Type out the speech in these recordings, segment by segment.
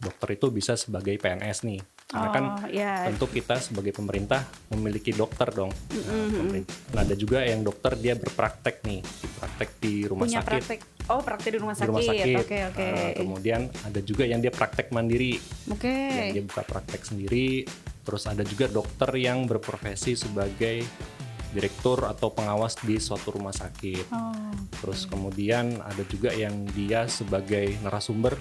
dokter itu bisa sebagai PNS nih. Karena kan Oh, ya. tentu kita sebagai pemerintah memiliki dokter dong. Nah, pemerintah- nah, ada juga yang dokter dia berpraktek nih, praktek di rumah Punya sakit. praktek. Oh, praktek di rumah Di sakit. rumah sakit. Oke, oke. Nah, kemudian ada juga yang dia praktek mandiri, Oke. yang dia buka praktek sendiri. Terus ada juga dokter yang berprofesi sebagai direktur atau pengawas di suatu rumah sakit. Oh. Terus kemudian ada juga yang dia sebagai narasumber,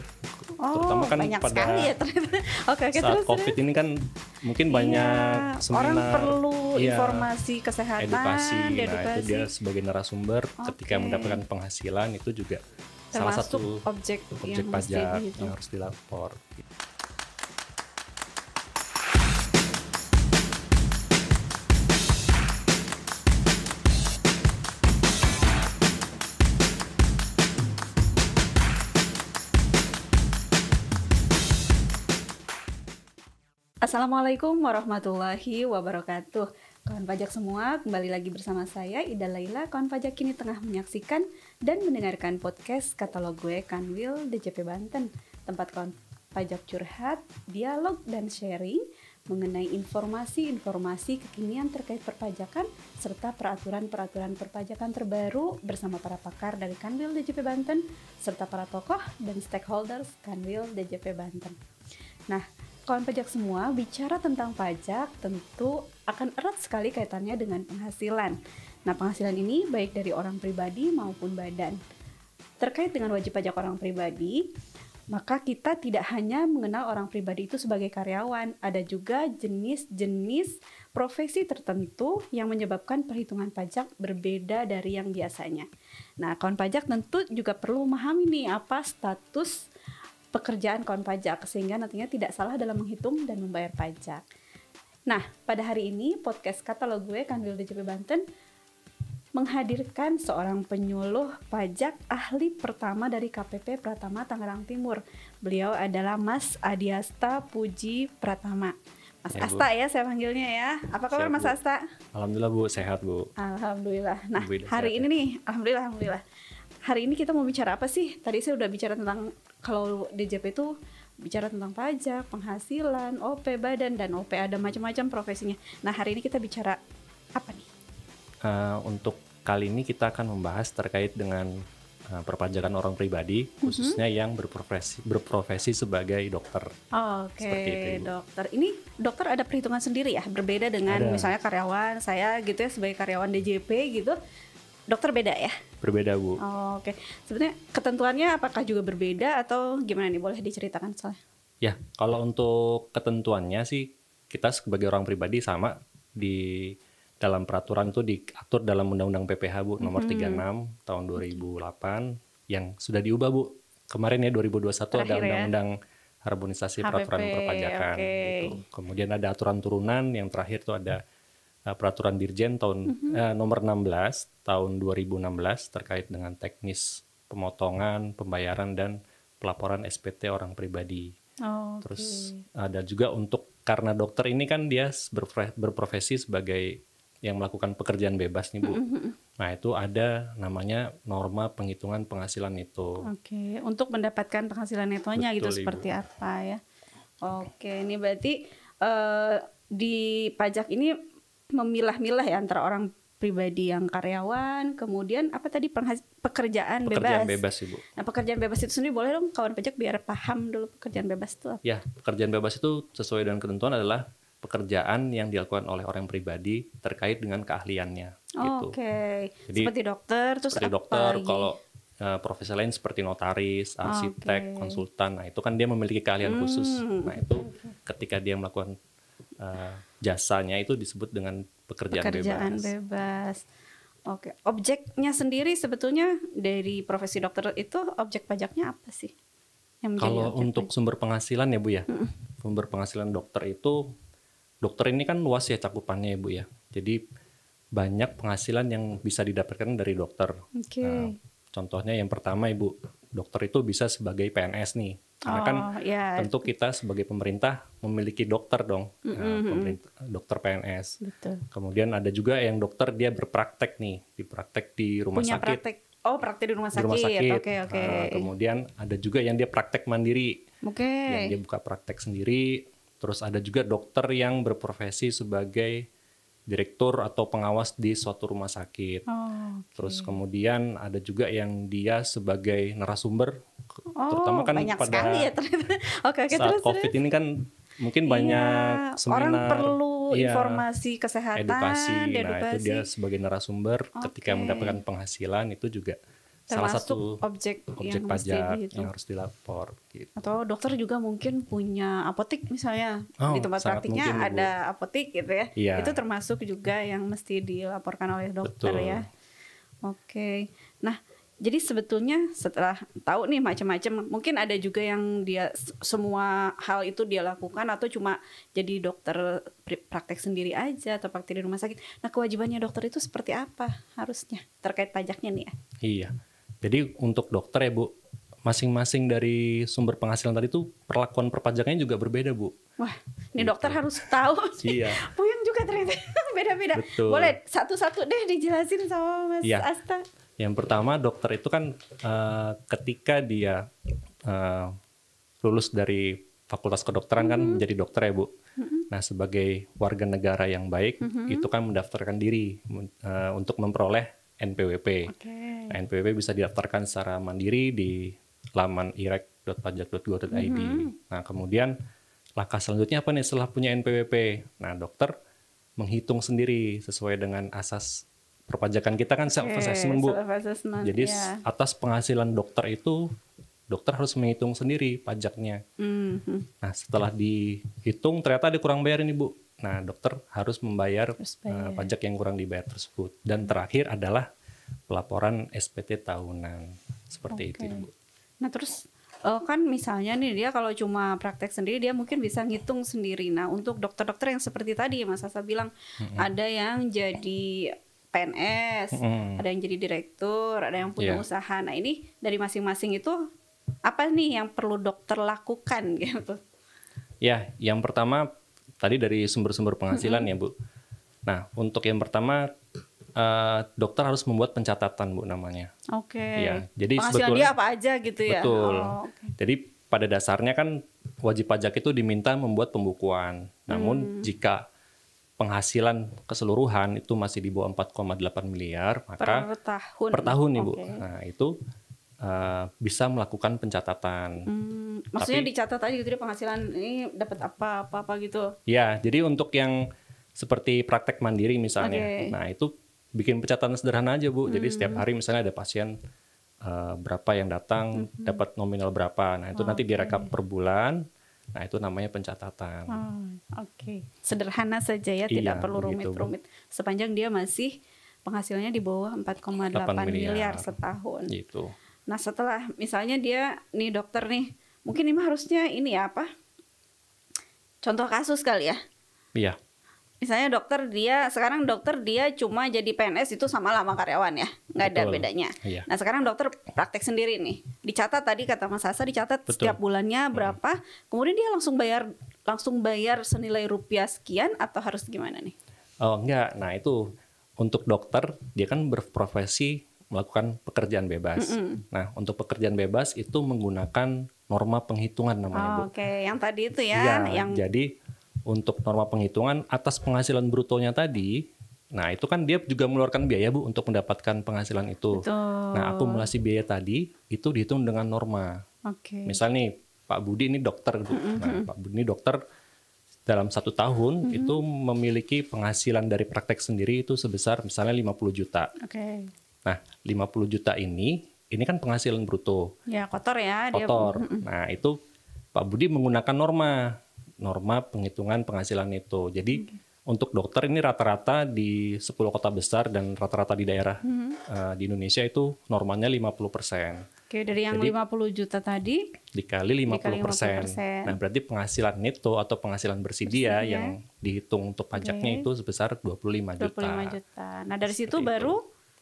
Oh, terutama kan banyak pada ya. Oke, oke, saat terus. COVID ini kan mungkin Iya, banyak seminar, orang perlu iya, informasi kesehatan, edukasi. Nah itu edukasi. dia sebagai narasumber ketika Oke. mendapatkan penghasilan itu juga salah termasuk satu objek, objek yang pajak yang harus dilapor. Assalamualaikum warahmatullahi wabarakatuh. Kawan pajak semua, kembali lagi bersama saya Ida Laila. Kawan pajak kini tengah menyaksikan dan mendengarkan podcast katalog gue Kanwil DJP Banten. Tempat kawan pajak curhat, dialog dan sharing mengenai informasi-informasi kekinian terkait perpajakan serta peraturan-peraturan perpajakan terbaru bersama para pakar dari Kanwil DJP Banten serta para tokoh dan stakeholders Kanwil DJP Banten. Nah, kawan pajak semua bicara tentang pajak tentu akan erat sekali kaitannya dengan penghasilan. Nah, penghasilan ini baik dari orang pribadi maupun badan. Terkait dengan wajib pajak orang pribadi, maka kita tidak hanya mengenal orang pribadi itu sebagai karyawan, ada juga jenis-jenis profesi tertentu yang menyebabkan perhitungan pajak berbeda dari yang biasanya. Nah, kawan pajak tentu juga perlu memahami nih apa status pekerjaan kawan pajak sehingga nantinya tidak salah dalam menghitung dan membayar pajak. Nah, pada hari ini podcast katalog gue Kanwil DJP Banten menghadirkan seorang penyuluh pajak ahli pertama dari KPP Pratama Tangerang Timur. Beliau adalah Mas Adiasta Puji Pratama. Mas Ya, Bu. Asta ya saya panggilnya ya. Apa kabar Siap, Mas Bu. Asta? Alhamdulillah Bu sehat Bu. Alhamdulillah. Nah, Bu hari sehat ini nih, alhamdulillah, alhamdulillah. Hari ini kita mau bicara apa sih? Tadi saya udah bicara tentang kalau DJP itu bicara tentang pajak, penghasilan, OP badan dan OP ada macam-macam profesinya. Nah, hari ini kita bicara apa nih? Eh, untuk kali ini kita akan membahas terkait dengan eh, perpajakan orang pribadi, Mhm. khususnya yang berprofesi berprofesi sebagai dokter. Oke, Seperti itu, Ibu. dokter. Ini dokter ada perhitungan sendiri ya, berbeda dengan Ada. misalnya karyawan saya gitu ya sebagai karyawan DJP gitu. Dokter beda ya? Berbeda Bu. Oh, Oke. Sebenarnya ketentuannya apakah juga berbeda atau gimana nih? Boleh diceritakan soalnya? Ya, kalau untuk ketentuannya sih kita sebagai orang pribadi sama di dalam peraturan itu diatur dalam Undang-Undang PPH Bu nomor 36 tahun 2008 yang sudah diubah Bu. Kemarin ya 2021 ada Terakhir ya. Undang-Undang harmonisasi peraturan HPP, perpajakan oke. gitu. Kemudian ada aturan turunan yang terakhir itu ada uh, peraturan Dirjen tahun eh, nomor 16 tahun 2016 terkait dengan teknis pemotongan, pembayaran dan pelaporan SPT orang pribadi. Oh, Terus ada juga untuk karena dokter ini kan dia berprofesi sebagai yang melakukan pekerjaan bebas nih Bu. Nah, itu ada namanya norma penghitungan penghasilan itu. Oke, untuk mendapatkan penghasilan netonya gitu Betul, Ibu. seperti apa ya? Oke, ini berarti eh, di pajak ini memilah-milah ya antara orang pribadi yang karyawan, kemudian apa tadi penghas- pekerjaan, Pekerjaan bebas. bebas Ibu. Nah, pekerjaan bebas itu sendiri boleh dong kawan pajak biar paham dulu pekerjaan bebas itu apa? Ya, pekerjaan bebas itu sesuai dengan ketentuan adalah pekerjaan yang dilakukan oleh orang pribadi terkait dengan keahliannya gitu. Oke, Jadi, seperti dokter, terus seperti apa dokter, lagi? kalau eh, profesi lain seperti notaris, arsitek, Oke. konsultan. Nah, itu kan dia memiliki keahlian khusus. Hmm. Nah, itu ketika dia melakukan eh, jasanya itu disebut dengan pekerjaan, pekerjaan bebas. bebas. Oke, objeknya sendiri sebetulnya dari profesi dokter itu objek pajaknya apa sih? Yang Kalau untuk sumber penghasilan ya Bu ya, sumber penghasilan dokter itu dokter ini kan luas ya cakupannya ya Bu ya. Jadi banyak penghasilan yang bisa didapatkan dari dokter. pajak? Oke. Nah, contohnya yang pertama Ibu, dokter itu bisa sebagai PNS nih. Karena kan oh, ya, tentu kita sebagai pemerintah memiliki dokter dong, Nah, pemerintah, dokter PNS. betul. Kemudian ada juga yang dokter dia berpraktek nih, dipraktek di rumah Punya sakit. praktek. Oh, praktek di rumah di sakit. rumah sakit. Oke, oke. Nah, kemudian ada juga yang dia praktek mandiri. Oke. yang dia buka praktek sendiri. Terus ada juga dokter yang berprofesi sebagai direktur atau pengawas di suatu rumah sakit. Oh, Terus kemudian ada juga yang dia sebagai narasumber, oh, terutama kan banyak pada sekali ya ternyata. Oke, oke saat terus. COVID ini kan mungkin Iya, banyak orang seminar, perlu iya, informasi kesehatan, edukasi. Nah itu edukasi. dia sebagai narasumber ketika Oke. mendapatkan penghasilan itu juga salah termasuk satu objek, objek yang mesti pajak dihitung. yang harus dilapor. Gitu. Atau dokter juga mungkin punya apotik misalnya Oh, di tempat praktiknya mungkin, ada apotik gitu ya. Iya. Itu termasuk juga yang mesti dilaporkan oleh dokter Betul. ya. Oke. Nah, jadi sebetulnya setelah tahu nih macam-macam, mungkin ada juga yang dia semua hal itu dia lakukan atau cuma jadi dokter praktek sendiri aja atau praktek di rumah sakit. Nah, kewajibannya dokter itu seperti apa harusnya terkait pajaknya nih ya? Iya. Jadi untuk dokter ya Bu, masing-masing dari sumber penghasilan tadi itu perlakuan perpajakannya juga berbeda Bu. Wah, ini dokter harus tahu. Iya. Puyeng juga ternyata beda-beda. Boleh satu-satu deh dijelasin sama Mas Iya. Asta. Yang pertama dokter itu kan eh, ketika dia eh, lulus dari fakultas kedokteran kan menjadi dokter ya Bu. Nah sebagai warga negara yang baik itu kan mendaftarkan diri eh, untuk memperoleh NPWP. Oke. Nah, NPWP bisa didaftarkan secara mandiri di laman irek.pajak.go.id. Nah, kemudian langkah selanjutnya apa nih setelah punya NPWP? Nah, dokter menghitung sendiri sesuai dengan asas perpajakan kita kan self assessment, Bu. Self-assessment, Jadi ya. s- atas penghasilan dokter itu dokter harus menghitung sendiri pajaknya. Mhm. Nah, setelah dihitung ternyata ada kurang bayar ini, Bu. Nah, dokter harus membayar Harus bayar. pajak yang kurang dibayar tersebut. Dan terakhir adalah pelaporan SPT tahunan. Seperti itu, Oke. Bu. Nah terus eh, kan misalnya nih dia kalau cuma praktek sendiri dia mungkin bisa ngitung sendiri. Nah untuk dokter-dokter yang seperti tadi Mas Asa bilang ada yang jadi PNS, Mm-mm. ada yang jadi direktur, ada yang punya Iya. usaha. Nah ini dari masing-masing itu apa nih yang perlu dokter lakukan gitu? Ya, yang pertama tadi dari sumber-sumber penghasilan ya, Bu. Nah, untuk yang pertama eh, dokter harus membuat pencatatan, Bu namanya. Oke. Iya, jadi Penghasilan sebetulnya- dia apa aja gitu ya? Betul. Oh, oke. Jadi pada dasarnya kan wajib pajak itu diminta membuat pembukuan. Hmm. Namun jika penghasilan keseluruhan itu masih di bawah 4,8 miliar, Per maka tahun. per tahun nih, Bu. Oke. Nah, itu eh, bisa melakukan pencatatan. Hmm, maksudnya Tapi- dicatat aja gitu dia penghasilan ini dapat apa apa apa gitu. Ya, jadi untuk yang seperti praktek mandiri misalnya. Hmm. nah itu bikin pencatatan sederhana aja bu. Jadi setiap hari misalnya ada pasien eh, berapa yang datang, Hmm. dapat nominal berapa. Nah itu nanti direkap per bulan. Nah itu namanya pencatatan. Oh, Oke, sederhana saja ya, Iya, tidak perlu begitu, Bu. rumit-rumit. Sepanjang dia masih penghasilannya di bawah 4,8 miliar. miliar. setahun. Gitu. Nah, setelah misalnya dia nih dokter nih, mungkin ini harusnya ini ya apa? Contoh kasus kali ya. Iya, Misalnya dokter dia sekarang dokter dia cuma jadi PNS itu sama lama karyawan ya, nggak ada Betul. bedanya. Iya. Nah sekarang dokter praktek sendiri nih, dicatat tadi kata Mas Asa dicatat Betul. setiap bulannya berapa, kemudian dia langsung bayar langsung bayar senilai rupiah sekian atau harus gimana nih? Oh enggak, nah itu untuk dokter dia kan berprofesi melakukan pekerjaan bebas. Nah untuk pekerjaan bebas itu menggunakan norma penghitungan namanya bu. Oh, Oke, yang tadi itu ya, Iya, yang jadi untuk norma penghitungan atas penghasilan brutonya tadi, nah itu kan dia juga mengeluarkan biaya bu untuk mendapatkan penghasilan itu. Betul. Nah akumulasi biaya tadi itu dihitung dengan norma. Oke. Misal nih Pak Budi ini dokter, Bu. Nah Pak Budi ini dokter dalam satu tahun itu memiliki penghasilan dari praktek sendiri itu sebesar misalnya 50 juta. Oke. Nah 50 juta ini ini kan penghasilan bruto Ya kotor ya dia. kotor. Nah, itu Pak Budi menggunakan norma norma penghitungan penghasilan itu. Jadi untuk dokter ini rata-rata di 10 kota besar dan rata-rata di daerah eh, di Indonesia itu normanya 50% Oke, dari yang 50 juta tadi dikali 50%. Dikali 50%. Nah, berarti penghasilan neto atau penghasilan bersih dia ya. yang dihitung untuk pajaknya itu sebesar 25 juta. 25 juta. Nah, dari situ Seperti itu.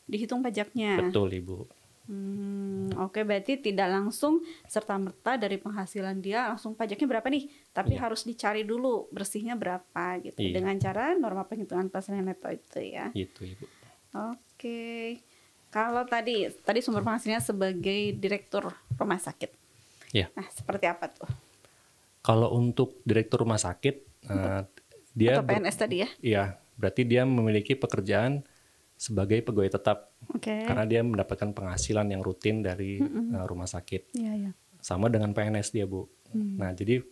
Dihitung pajaknya. Betul, Ibu. Hmm, oke berarti tidak langsung serta merta dari penghasilan dia langsung pajaknya berapa nih? Tapi harus dicari dulu bersihnya berapa gitu Iya. dengan cara norma penghitungan penghasilan neto itu ya. Gitu, Ibu. Oke. Kalau tadi tadi sumber penghasilannya sebagai direktur rumah sakit. Ya. Nah, seperti apa tuh? Kalau untuk direktur rumah sakit, uh, dia Atau PNS tadi ya? Iya, berarti dia memiliki pekerjaan sebagai pegawai tetap Oke. karena dia mendapatkan penghasilan yang rutin dari uh, rumah sakit. Iya, iya. Sama dengan PNS dia, Bu. Hmm. Nah, jadi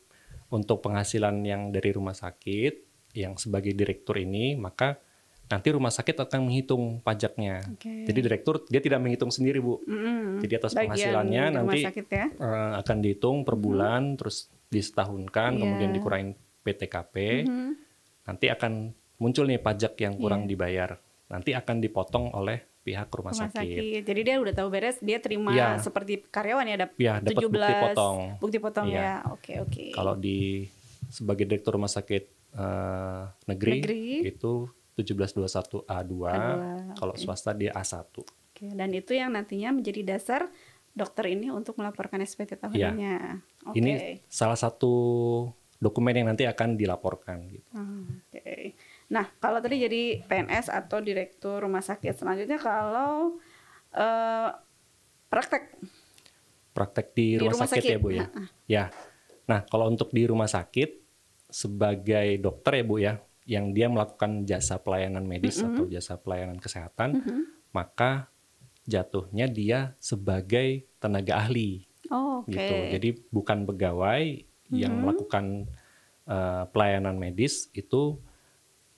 untuk penghasilan yang dari rumah sakit yang sebagai direktur ini, maka nanti rumah sakit akan menghitung pajaknya. Oke. Jadi direktur dia tidak menghitung sendiri, Bu. Mm-mm. Jadi atas Bagian penghasilannya nanti sakit ya? eh, akan dihitung per bulan, terus disetahunkan, kemudian Iya. dikurangin PTKP. Mhm. Nanti akan muncul nih pajak yang kurang dibayar. Nanti akan dipotong oleh pihak rumah, Rumah sakit. sakit. Jadi dia udah tahu beres, dia terima Iya. seperti karyawan ya, dap- Iya, dapat 17 bukti potong. Bukti potong Iya. ya. Oke, oke. Kalau di sebagai direktur rumah sakit eh, negeri, Negeri. itu 1721 A2, A2, kalau swasta dia A1. Oke, dan itu yang nantinya menjadi dasar dokter ini untuk melaporkan SPT tahunannya. Oke. Iya. Ini salah satu dokumen yang nanti akan dilaporkan gitu. Ah, Oke. Nah, kalau tadi jadi PNS atau direktur rumah sakit, selanjutnya kalau eh, praktek Praktek di, Di rumah, rumah sakit, sakit. ya, Bu ya. Ya. Nah, kalau untuk di rumah sakit sebagai dokter ya, Bu ya, yang dia melakukan jasa pelayanan medis atau jasa pelayanan kesehatan, maka jatuhnya dia sebagai tenaga ahli Oh, oke. gitu. Jadi bukan pegawai yang melakukan eh, pelayanan medis itu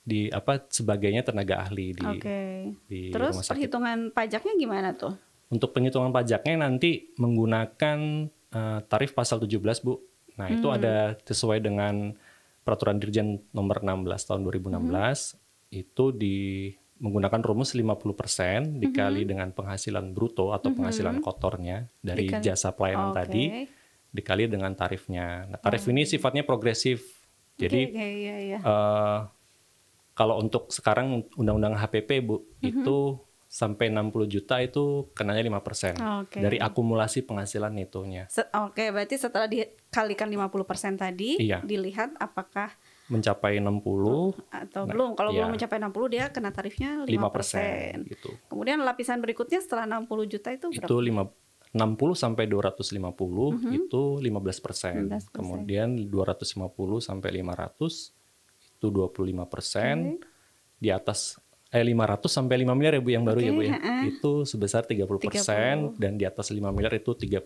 di apa sebagainya tenaga ahli di Oke. di Terus rumah sakit. perhitungan pajaknya gimana tuh? Untuk penghitungan pajaknya nanti menggunakan eh, tarif pasal 17, Bu. Nah, itu ada sesuai dengan peraturan Dirjen nomor 16 tahun 2016 itu di menggunakan rumus 50% dikali dengan penghasilan bruto atau penghasilan kotornya dari Dikali- jasa pelayanan Oke. tadi dikali dengan tarifnya. Nah, tarif ini sifatnya progresif. Jadi oke, iya, iya. eh, kalau untuk sekarang undang-undang HPP Bu itu sampai 60 juta itu kenanya 5% Oke. dari akumulasi penghasilan itunya. Se- Oke, berarti setelah dikalikan 50% tadi, Iya. dilihat apakah Mencapai 60 atau belum. Kalau iya. belum mencapai 60 dia kena tarifnya 5%. 5% gitu. Kemudian lapisan berikutnya setelah 60 juta itu berapa? Itu lima 60 sampai 250 Mhm. itu 15%. 15%. Kemudian 250 sampai 500 itu 25%. Di atas eh 500 sampai 5 miliar ya Bu yang baru ya Bu ya. ha-ha. Itu sebesar 30% dan di atas 5 miliar itu 35%.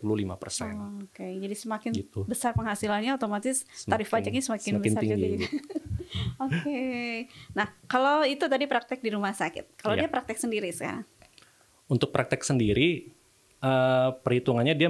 Oh, Oke, jadi semakin Gitu. besar penghasilannya otomatis tarif Semakin- pajaknya semakin, semakin besar tinggi, juga. Gitu. Oke. Nah, kalau itu tadi praktek di rumah sakit. Kalau Iya. dia praktek sendiri sekarang. Untuk praktek sendiri eh, perhitungannya dia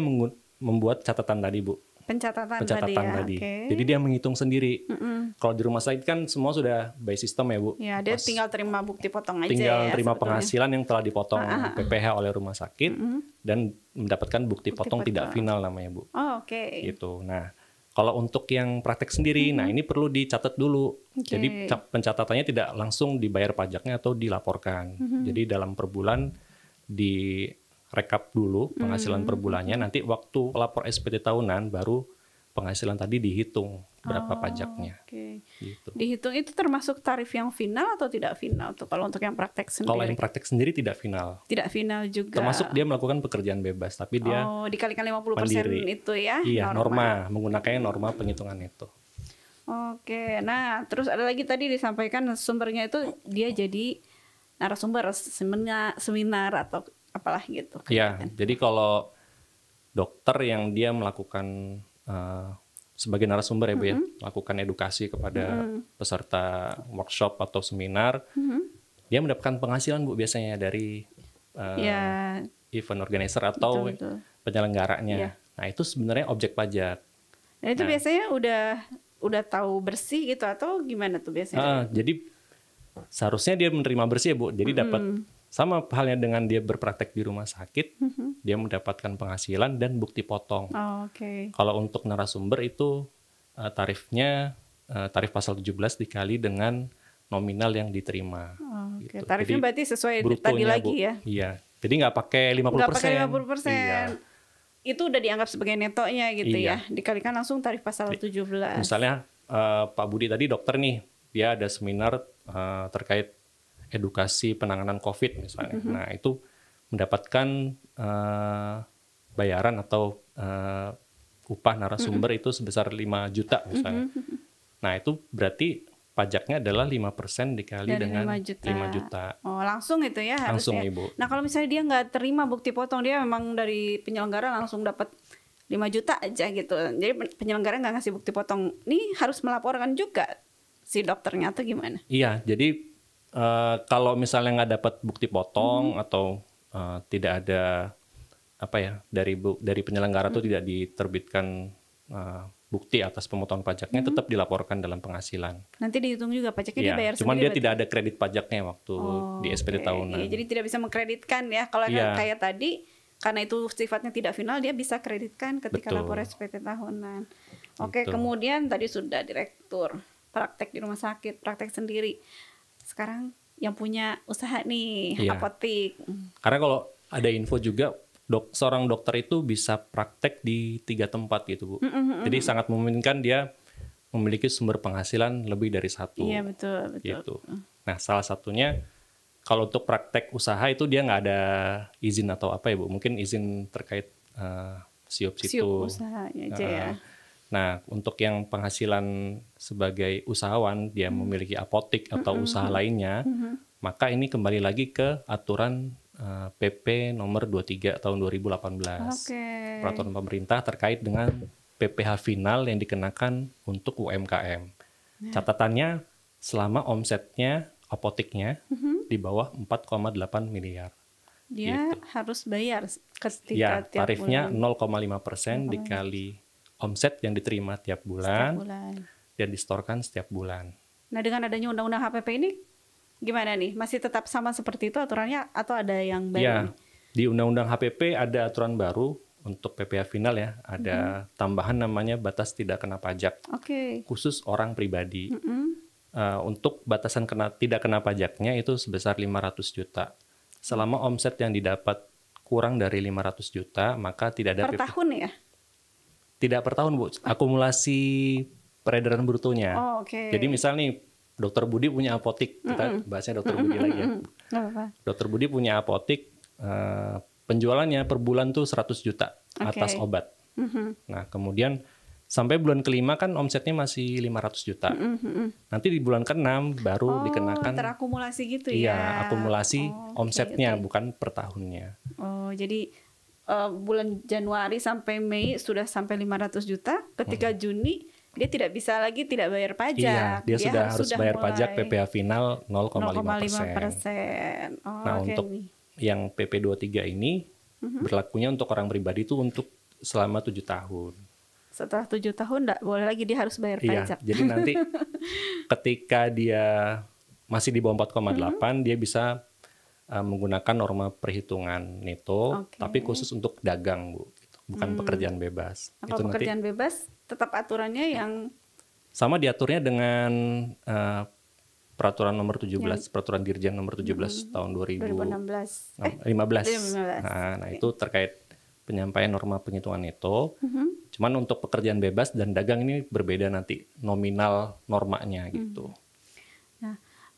membuat catatan tadi Bu. Pencatatan, Pencatatan tadi ya. tadi. Oke. Jadi dia menghitung sendiri. Mm-mm. Kalau di rumah sakit kan semua sudah by system ya Bu. Ya, dia Pas tinggal terima bukti potong aja tinggal ya. terima sebetulnya. penghasilan yang telah dipotong Ah, PPh oleh rumah sakit dan mendapatkan bukti, potong tidak potong. final namanya Bu. Oh, oke. Gitu. Nah, kalau untuk yang praktek sendiri, nah ini perlu dicatat dulu. Oke. Jadi ca- pencatatannya tidak langsung dibayar pajaknya atau dilaporkan. Jadi dalam per bulan di rekap dulu penghasilan per bulannya. Nanti waktu lapor SPT tahunan baru penghasilan tadi dihitung berapa pajaknya. Oke. Gitu. Dihitung itu termasuk tarif yang final atau tidak final tuh kalau untuk yang praktek sendiri? Kalau yang praktek sendiri tidak final. tidak final juga. Termasuk dia melakukan pekerjaan bebas, tapi dia Oh, dikalikan 50% mandiri. itu ya. iya norma, menggunakannya norma penghitungan itu. Oke. Nah, terus ada lagi tadi disampaikan sumbernya itu dia jadi narasumber seminar, seminar atau apalah gitu. Iya, jadi kalau dokter yang dia melakukan eh, sebagai narasumber ya Bu ya, melakukan edukasi kepada peserta workshop atau seminar, dia mendapatkan penghasilan Bu biasanya dari eh, Ya, event organizer atau betul, betul. penyelenggaranya. Iya. Nah itu sebenarnya objek pajak. Nah, itu biasanya udah udah tahu bersih gitu atau gimana tuh biasanya? Ah, jadi seharusnya dia menerima bersih ya Bu. Jadi dapat sama halnya dengan dia berpraktek di rumah sakit, dia mendapatkan penghasilan dan bukti potong. Oh, Oke. Kalau untuk narasumber itu eh, tarifnya eh, tarif pasal 17 dikali dengan nominal yang diterima. Oh, Oke. Gitu. Tarifnya Jadi berarti sesuai tadi lagi Bu. ya? Iya. Jadi nggak pakai 50%. Nggak pakai 50%. Iya. Itu udah dianggap sebagai netonya gitu Iya. ya. Dikalikan langsung tarif pasal 17. Misalnya eh, Pak Budi tadi dokter nih, dia ada seminar eh, terkait edukasi penanganan COVID misalnya. Mm-hmm. Nah itu mendapatkan eh, bayaran atau eh, upah narasumber itu sebesar 5 juta misalnya. Nah, itu berarti pajaknya adalah 5% dikali Dari dengan 5 juta. 5 juta. Oh langsung itu ya Langsung, harusnya. Ibu. Nah kalau misalnya dia nggak terima bukti potong dia memang dari penyelenggara langsung dapat 5 juta aja gitu. Jadi pen- penyelenggara nggak ngasih bukti potong. Ini harus melaporkan juga si dokternya atau gimana? Iya, jadi eh, kalau misalnya nggak dapat bukti potong Mm-hmm. atau eh, tidak ada apa ya dari bu, dari penyelenggara itu tidak diterbitkan eh, bukti atas pemotongan pajaknya Mm-hmm. tetap dilaporkan dalam penghasilan. Nanti dihitung juga pajaknya Iya, dibayar cuman sendiri dia berarti? tidak ada kredit pajaknya waktu Oh, di SPT oke. tahunan. Iya, jadi tidak bisa mengkreditkan ya. Kalau Iya. kayak tadi karena itu sifatnya tidak final dia bisa kreditkan ketika Betul. lapor SPT tahunan. Oke, Gitu. kemudian tadi sudah direktur praktek di rumah sakit, praktek sendiri. Sekarang yang punya usaha nih, Iya. apotik. Karena kalau ada info juga dok, seorang dokter itu bisa praktek di tiga tempat gitu bu. Jadi sangat memungkinkan dia memiliki sumber penghasilan lebih dari satu. Iya betul betul. gitu. Nah, salah satunya kalau untuk praktek usaha itu dia nggak ada izin atau apa ya bu? Mungkin izin terkait eh, siup situ. Siup usahanya aja ya. Nah, untuk yang penghasilan sebagai usahawan dia Hmm. memiliki apotik atau usaha lainnya, maka ini kembali lagi ke aturan eh, PP nomor 23 tahun 2018. Oke. Peraturan pemerintah terkait dengan PPh final yang dikenakan untuk UMKM. Nah. Catatannya selama omsetnya apotiknya Mm-hmm. di bawah 4,8 miliar. Dia harus bayar ketika Ya, tiap tarifnya bulan. 0,5 persen dikali omset yang diterima tiap bulan, Setiap bulan. dan distorkan setiap bulan. Nah, dengan adanya undang-undang HPP ini gimana nih? Masih tetap sama seperti itu aturannya atau ada yang baru? Ya, di Undang-Undang HPP ada aturan baru untuk PPh final ya, ada Mm-hmm. tambahan namanya batas tidak kena pajak Oke. khusus orang pribadi. Mm-mm. Eh, untuk batasan kena tidak kena pajaknya itu sebesar 500 juta. Selama omset yang didapat kurang dari 500 juta, maka tidak ada Per tahun ya? Tidak per tahun, Bu. Akumulasi peredaran brutonya. Oh, oke. Jadi misal nih Dokter Budi punya apotik, kita bahasnya Dokter Budi lagi ya. Dokter Budi punya apotik, eh, penjualannya per bulan tuh 100 juta Oke. atas obat. Mhm. Nah, kemudian sampai bulan kelima kan omsetnya masih 500 juta. Nanti di bulan keenam baru Oh, dikenakan terakumulasi gitu iya, ya? akumulasi Oh, oke, omsetnya oke. bukan per tahunnya. Oh, jadi eh, bulan Januari sampai Mei sudah sampai 500 juta. Ketika Juni dia tidak bisa lagi tidak bayar pajak. Hmm. Iya, dia, sudah harus bayar pajak PPh final 0,5 persen. persen. Oh, Nah, oke untuk nih. yang PP23 ini Mhm. berlakunya untuk orang pribadi itu untuk selama tujuh tahun. setelah tujuh tahun nggak boleh lagi dia harus bayar Iya, pajak. jadi nanti ketika dia masih di bawah 4,8 Mhm. dia bisa uh, menggunakan norma perhitungan neto, Oke. tapi khusus untuk dagang bu, gitu. bukan pekerjaan bebas. Apa Itu nanti pekerjaan bebas tetap aturannya yang sama diaturnya dengan uh, peraturan nomor 17, peraturan dirjen nomor 17 tahun 2000 2016. Eh, 15. 2015. Nah, nah itu terkait penyampaian norma penghitungan neto. mhm. Cuman untuk pekerjaan bebas dan dagang ini berbeda nanti nominal normanya Hmm. gitu. Nah,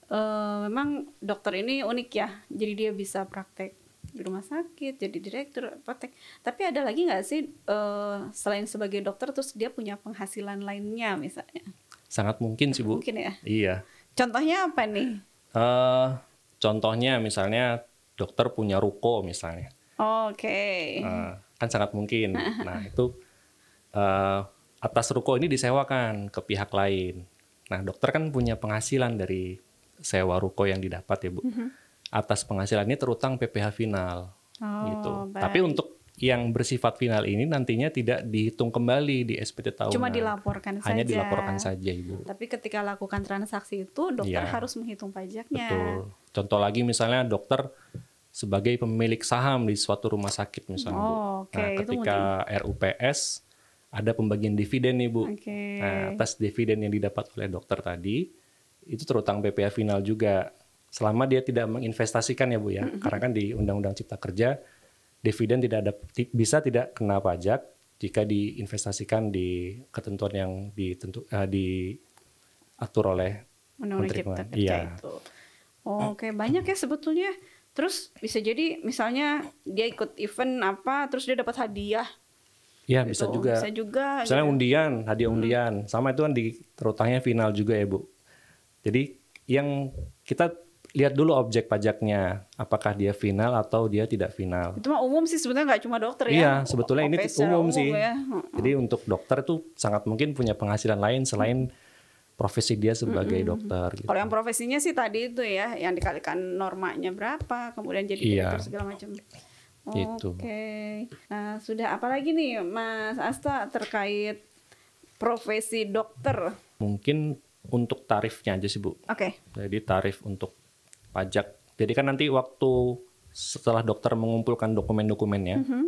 eh, memang dokter ini unik ya. Jadi dia bisa praktek di rumah sakit, jadi direktur praktek. Tapi ada lagi nggak sih eh, selain sebagai dokter terus dia punya penghasilan lainnya misalnya? Sangat mungkin sih Bu. Mungkin ya. Iya. Contohnya apa nih? Eh contohnya misalnya dokter punya ruko misalnya. Oke. Eh, kan sangat mungkin. Nah, itu eh, atas ruko ini disewakan ke pihak lain. Nah, dokter kan punya penghasilan dari sewa ruko yang didapat ya, Bu. Mhm. Atas penghasilan ini terutang PPh final Oh, gitu. baik. Tapi untuk yang bersifat final ini nantinya tidak dihitung kembali di SPT tahunan. Cuma dilaporkan Hanya saja. dilaporkan saja, Ibu. Tapi ketika lakukan transaksi itu dokter Iya. harus menghitung pajaknya. Betul. Contoh lagi misalnya dokter sebagai pemilik saham di suatu rumah sakit misalnya, Bu. Oh, oke. Nah, Itu ketika RUPS ada pembagian dividen nih, Bu. Oke. Nah, atas dividen yang didapat oleh dokter tadi itu terutang PPh final juga. Selama dia tidak menginvestasikan ya, Bu ya. Karena kan di Undang-Undang Cipta Kerja dividen tidak ada bisa tidak kena pajak jika diinvestasikan di ketentuan yang ditentu eh, diatur oleh Undang-Undang Menteri Cipta. Kerja Iya. itu. Oh, Oke, banyak ya sebetulnya. Terus bisa jadi misalnya dia ikut event apa, terus dia dapat hadiah Iya bisa Gitu. juga. Bisa juga. Misalnya gitu. undian, hadiah undian, sama itu kan di terutangnya final juga ya bu. Jadi yang kita lihat dulu objek pajaknya, apakah dia final atau dia tidak final. Itu mah umum sih sebenarnya nggak cuma dokter ya. Iya, sebetulnya ini secara umum sih. ya. Jadi untuk dokter itu sangat mungkin punya penghasilan lain selain profesi dia sebagai dokter. Gitu. Kalau yang profesinya sih tadi itu ya, yang dikalikan normanya berapa, kemudian jadi Iya. direktur segala macam. Gitu. Oke. Nah, sudah apa lagi nih Mas Asta terkait profesi dokter? Mungkin untuk tarifnya aja sih bu. Oke. Jadi tarif untuk pajak. Jadi kan nanti waktu setelah dokter mengumpulkan dokumen-dokumennya, Mhm.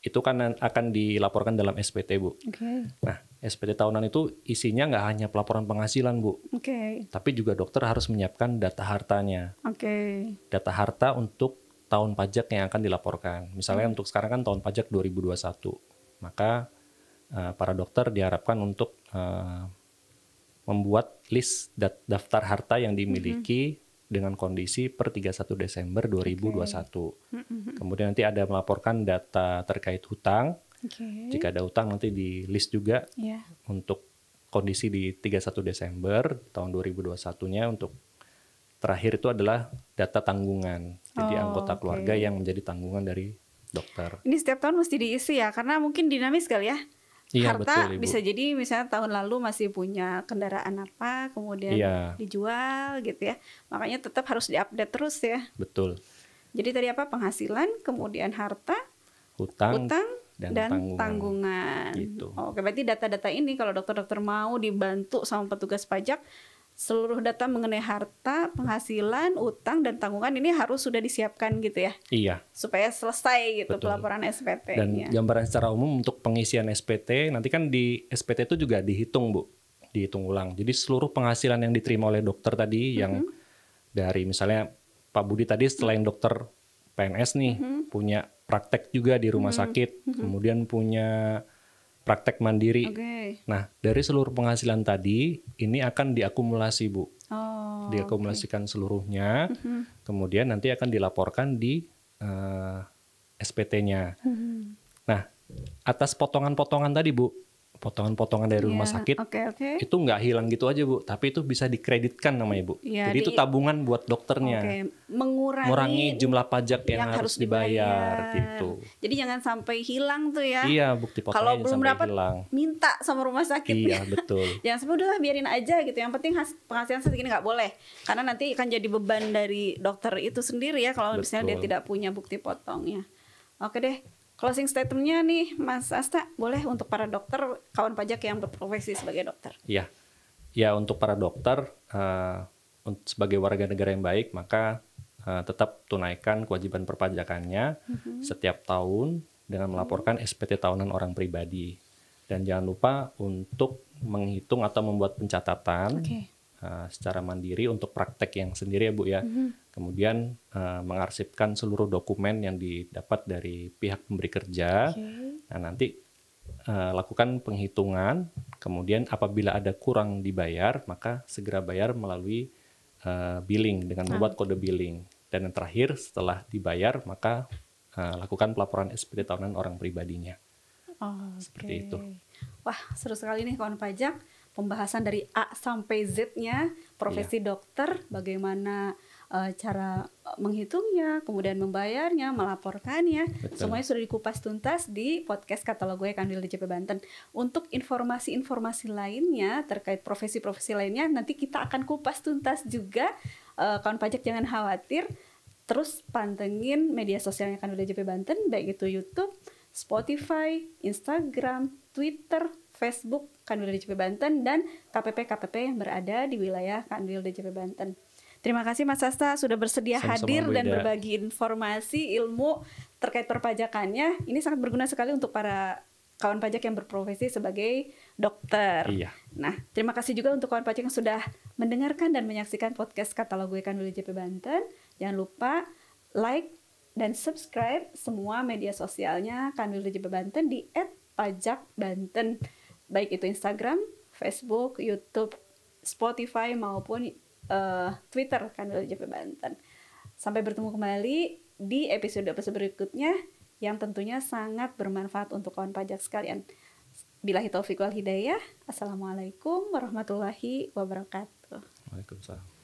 itu kan akan dilaporkan dalam SPT bu. Oke. Nah, SPT tahunan itu isinya nggak hanya pelaporan penghasilan bu, Oke. tapi juga dokter harus menyiapkan data hartanya. Oke. Data harta untuk tahun pajak yang akan dilaporkan. Misalnya untuk sekarang kan tahun pajak 2021. Maka eh, para dokter diharapkan untuk eh, membuat list dat- daftar harta yang dimiliki dengan kondisi per 31 Desember 2021. Kemudian nanti ada melaporkan data terkait hutang. Oke. Jika ada hutang nanti di list juga Ya. untuk kondisi di 31 Desember tahun 2021-nya untuk terakhir itu adalah data tanggungan. Jadi Oh, anggota oke. keluarga yang menjadi tanggungan dari dokter. Ini setiap tahun mesti diisi ya, karena mungkin dinamis kali ya. Iya, Harta betul, Ibu. bisa jadi misalnya tahun lalu masih punya kendaraan apa, kemudian Iya. dijual gitu ya. Makanya tetap harus diupdate terus ya. Betul. Jadi tadi apa penghasilan, kemudian harta, Hutang, utang dan dan, tanggungan. tanggungan. Gitu. Oke, berarti data-data ini kalau dokter-dokter mau dibantu sama petugas pajak, seluruh data mengenai harta, penghasilan, utang dan tanggungan ini harus sudah disiapkan gitu ya, iya. supaya selesai gitu Betul. pelaporan Dan SPT-nya. gambaran secara umum untuk pengisian SPT nanti kan di SPT itu juga dihitung bu, dihitung ulang. Jadi seluruh penghasilan yang diterima oleh dokter tadi yang dari misalnya Pak Budi tadi selain dokter PNS nih punya praktek juga di rumah sakit, kemudian punya praktek mandiri. Oke. Nah dari seluruh penghasilan tadi ini akan diakumulasi bu, Oh. diakumulasikan seluruhnya, kemudian nanti akan dilaporkan di eh, SPT-nya. Mhm. Nah, atas potongan-potongan tadi, Bu, potongan-potongan dari rumah Iya, sakit Oke, oke. itu nggak hilang gitu aja, Bu, tapi itu bisa dikreditkan namanya, Bu. Iya, Jadi itu di- tabungan buat dokternya. Oke, mengurangi, Mengurangi jumlah pajak yang, harus dibayar, gitu. Jadi jangan sampai hilang tuh ya. Iya, bukti Kalau potongnya belum dapat hilang. minta sama rumah sakit. Iya, betul. Jangan sampai udahlah biarin aja gitu. Yang penting has- penghasilan segini nggak boleh. Karena nanti akan jadi beban dari dokter itu sendiri ya kalau misalnya dia tidak punya bukti potongnya. Oke deh. Closing statementnya nih, Mas Asta, boleh untuk para dokter, kawan pajak yang berprofesi sebagai dokter. Iya. Ya, untuk para dokter eh, un- sebagai warga negara yang baik, maka eh, tetap tunaikan kewajiban perpajakannya setiap tahun dengan melaporkan SPT tahunan orang pribadi. Dan jangan lupa untuk menghitung atau membuat pencatatan Oke. Eh, secara mandiri untuk praktek yang sendiri ya Bu ya. Kemudian eh, mengarsipkan seluruh dokumen yang didapat dari pihak pemberi kerja. Oke. Nah, nanti eh, lakukan penghitungan, kemudian apabila ada kurang dibayar, maka segera bayar melalui eh, billing dengan membuat kode billing. Dan yang terakhir setelah dibayar, maka eh, lakukan pelaporan SPT tahunan orang pribadinya. Oh, Seperti oke. itu. Wah, seru sekali nih kawan pajak. Pembahasan dari A sampai Z-nya, profesi dokter, bagaimana eh, cara eh, menghitungnya, kemudian membayarnya, melaporkannya. Betul. Semuanya sudah dikupas tuntas di podcast katalog gue Kanwil DJP Banten. Untuk informasi-informasi lainnya terkait profesi-profesi lainnya, nanti kita akan kupas tuntas juga. Eh, kawan pajak jangan khawatir. Terus pantengin media sosialnya Kanwil DJP Banten, baik itu YouTube, Spotify, Instagram, Twitter, Facebook Kanwil DJP Banten dan KPP-KPP yang berada di wilayah Kanwil DJP Banten. Terima kasih Mas Sasta sudah bersedia Sama-sama, hadir Bu dan Ida. berbagi informasi, ilmu terkait perpajakannya. Ini sangat berguna sekali untuk para kawan pajak yang berprofesi sebagai dokter. Iya. Nah, terima kasih juga untuk kawan pajak yang sudah mendengarkan dan menyaksikan podcast katalog gue Kanwil DJP Banten. Jangan lupa like dan subscribe semua media sosialnya Kanwil DJP Banten di @pajakbanten. Baik itu Instagram, Facebook, YouTube, Spotify maupun eh, Twitter Kanwil DJP Banten. Sampai bertemu kembali di episode-episode berikutnya. yang tentunya sangat bermanfaat untuk kawan pajak sekalian. Bilahi taufiq wal hidayah. Assalamualaikum warahmatullahi wabarakatuh. Waalaikumsalam.